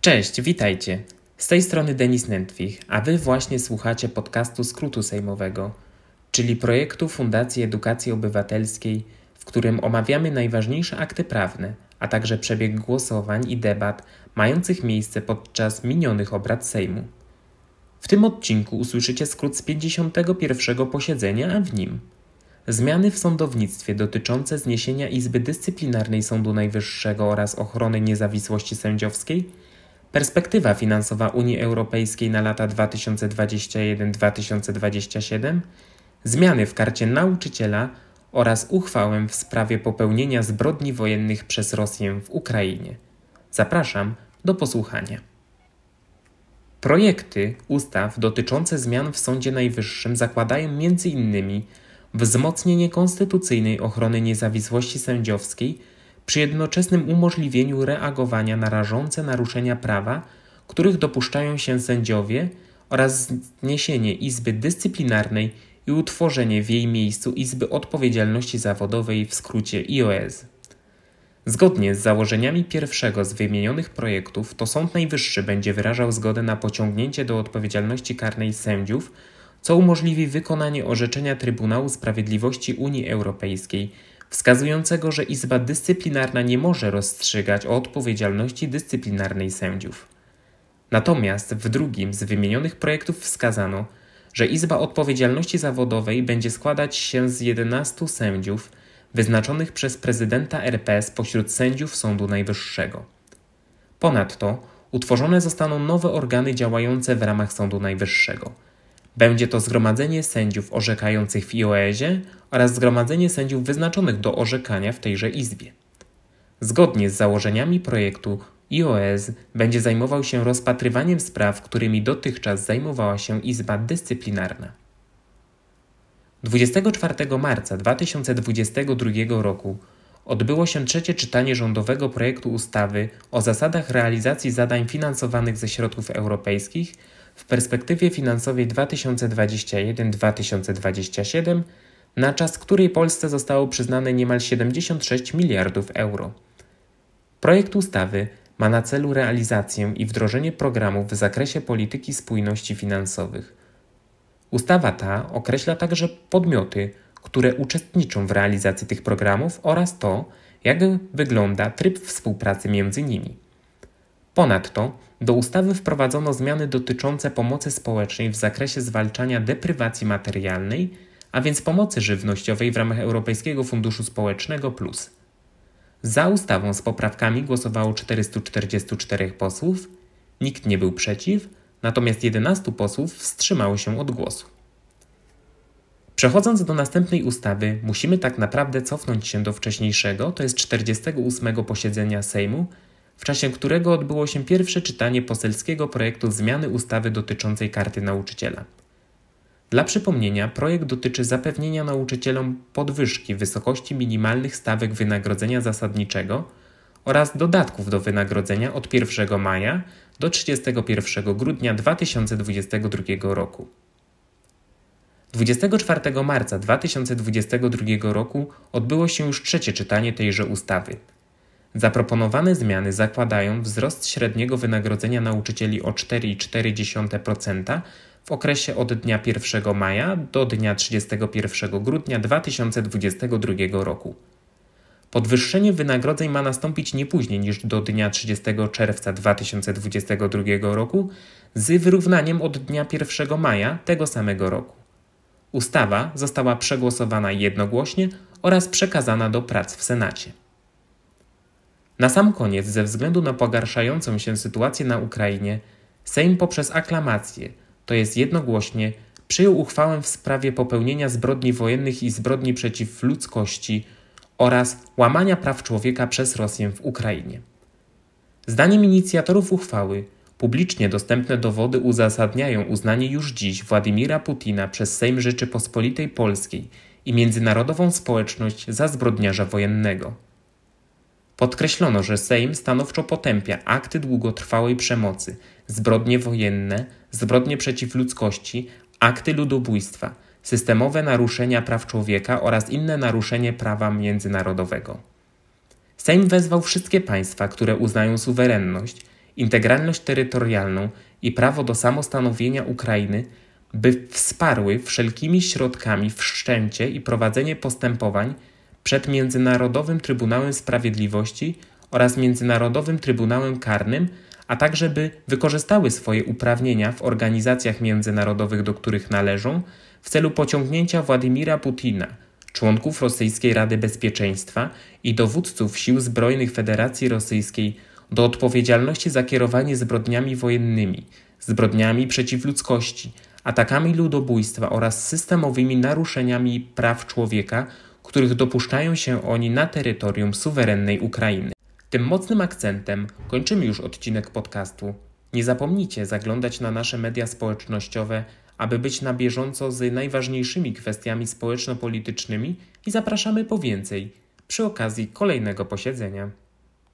Cześć, witajcie. Z tej strony Denis Nętwich, a Wy właśnie słuchacie podcastu Skrótu Sejmowego, czyli projektu Fundacji Edukacji Obywatelskiej, w którym omawiamy najważniejsze akty prawne, a także przebieg głosowań i debat mających miejsce podczas minionych obrad Sejmu. W tym odcinku usłyszycie skrót z 51. posiedzenia, a w nim zmiany w sądownictwie dotyczące zniesienia Izby Dyscyplinarnej Sądu Najwyższego oraz ochrony niezawisłości sędziowskiej, perspektywa finansowa Unii Europejskiej na lata 2021-2027, zmiany w karcie nauczyciela oraz uchwałę w sprawie popełnienia zbrodni wojennych przez Rosję w Ukrainie. Zapraszam do posłuchania. Projekty ustaw dotyczące zmian w Sądzie Najwyższym zakładają m.in. wzmocnienie konstytucyjnej ochrony niezawisłości sędziowskiej przy jednoczesnym umożliwieniu reagowania na rażące naruszenia prawa, których dopuszczają się sędziowie oraz zniesienie Izby Dyscyplinarnej i utworzenie w jej miejscu Izby Odpowiedzialności Zawodowej w skrócie IOS. Zgodnie z założeniami pierwszego z wymienionych projektów, to Sąd Najwyższy będzie wyrażał zgodę na pociągnięcie do odpowiedzialności karnej sędziów, co umożliwi wykonanie orzeczenia Trybunału Sprawiedliwości Unii Europejskiej, wskazującego, że Izba Dyscyplinarna nie może rozstrzygać o odpowiedzialności dyscyplinarnej sędziów. Natomiast w drugim z wymienionych projektów wskazano, że Izba Odpowiedzialności Zawodowej będzie składać się z 11 sędziów wyznaczonych przez prezydenta RP spośród sędziów Sądu Najwyższego. Ponadto utworzone zostaną nowe organy działające w ramach Sądu Najwyższego. Będzie to Zgromadzenie Sędziów Orzekających w IOEzie oraz Zgromadzenie Sędziów wyznaczonych do orzekania w tejże Izbie. Zgodnie z założeniami projektu IOS będzie zajmował się rozpatrywaniem spraw, którymi dotychczas zajmowała się Izba Dyscyplinarna. 24 marca 2022 roku odbyło się trzecie czytanie rządowego projektu ustawy o zasadach realizacji zadań finansowanych ze środków europejskich w perspektywie finansowej 2021-2027, na czas której Polsce zostało przyznane niemal 76 miliardów euro. Projekt ustawy ma na celu realizację i wdrożenie programów w zakresie polityki spójności finansowych. Ustawa ta określa także podmioty, które uczestniczą w realizacji tych programów oraz to, jak wygląda tryb współpracy między nimi. Ponadto do ustawy wprowadzono zmiany dotyczące pomocy społecznej w zakresie zwalczania deprywacji materialnej, a więc pomocy żywnościowej w ramach Europejskiego Funduszu Społecznego Plus. Za ustawą z poprawkami głosowało 444 posłów, nikt nie był przeciw, natomiast 11 posłów wstrzymało się od głosu. Przechodząc do następnej ustawy, musimy tak naprawdę cofnąć się do wcześniejszego, to jest 48 posiedzenia Sejmu, w czasie którego odbyło się pierwsze czytanie poselskiego projektu zmiany ustawy dotyczącej karty nauczyciela. Dla przypomnienia, projekt dotyczy zapewnienia nauczycielom podwyżki wysokości minimalnych stawek wynagrodzenia zasadniczego oraz dodatków do wynagrodzenia od 1 maja do 31 grudnia 2022 roku. 24 marca 2022 roku odbyło się już trzecie czytanie tejże ustawy. Zaproponowane zmiany zakładają wzrost średniego wynagrodzenia nauczycieli o 4,4% w okresie od dnia 1 maja do dnia 31 grudnia 2022 roku. Podwyższenie wynagrodzeń ma nastąpić nie później niż do dnia 30 czerwca 2022 roku z wyrównaniem od dnia 1 maja tego samego roku. Ustawa została przegłosowana jednogłośnie oraz przekazana do prac w Senacie. Na sam koniec, ze względu na pogarszającą się sytuację na Ukrainie, Sejm poprzez aklamację to jest jednogłośnie, przyjął uchwałę w sprawie popełnienia zbrodni wojennych i zbrodni przeciw ludzkości oraz łamania praw człowieka przez Rosję w Ukrainie. Zdaniem inicjatorów uchwały, publicznie dostępne dowody uzasadniają uznanie już dziś Władimira Putina przez Sejm Rzeczypospolitej Polskiej i międzynarodową społeczność za zbrodniarza wojennego. Podkreślono, że Sejm stanowczo potępia akty długotrwałej przemocy, zbrodnie wojenne, zbrodnie przeciw ludzkości, akty ludobójstwa, systemowe naruszenia praw człowieka oraz inne naruszenie prawa międzynarodowego. Sejm wezwał wszystkie państwa, które uznają suwerenność, integralność terytorialną i prawo do samostanowienia Ukrainy, by wsparły wszelkimi środkami wszczęcie i prowadzenie postępowań przed Międzynarodowym Trybunałem Sprawiedliwości oraz Międzynarodowym Trybunałem Karnym, a także by wykorzystały swoje uprawnienia w organizacjach międzynarodowych, do których należą, w celu pociągnięcia Władimira Putina, członków Rosyjskiej Rady Bezpieczeństwa i dowódców sił zbrojnych Federacji Rosyjskiej do odpowiedzialności za kierowanie zbrodniami wojennymi, zbrodniami przeciw ludzkości, atakami ludobójstwa oraz systemowymi naruszeniami praw człowieka, których dopuszczają się oni na terytorium suwerennej Ukrainy. Tym mocnym akcentem kończymy już odcinek podcastu. Nie zapomnijcie zaglądać na nasze media społecznościowe, aby być na bieżąco z najważniejszymi kwestiami społeczno-politycznymi i zapraszamy po więcej przy okazji kolejnego posiedzenia.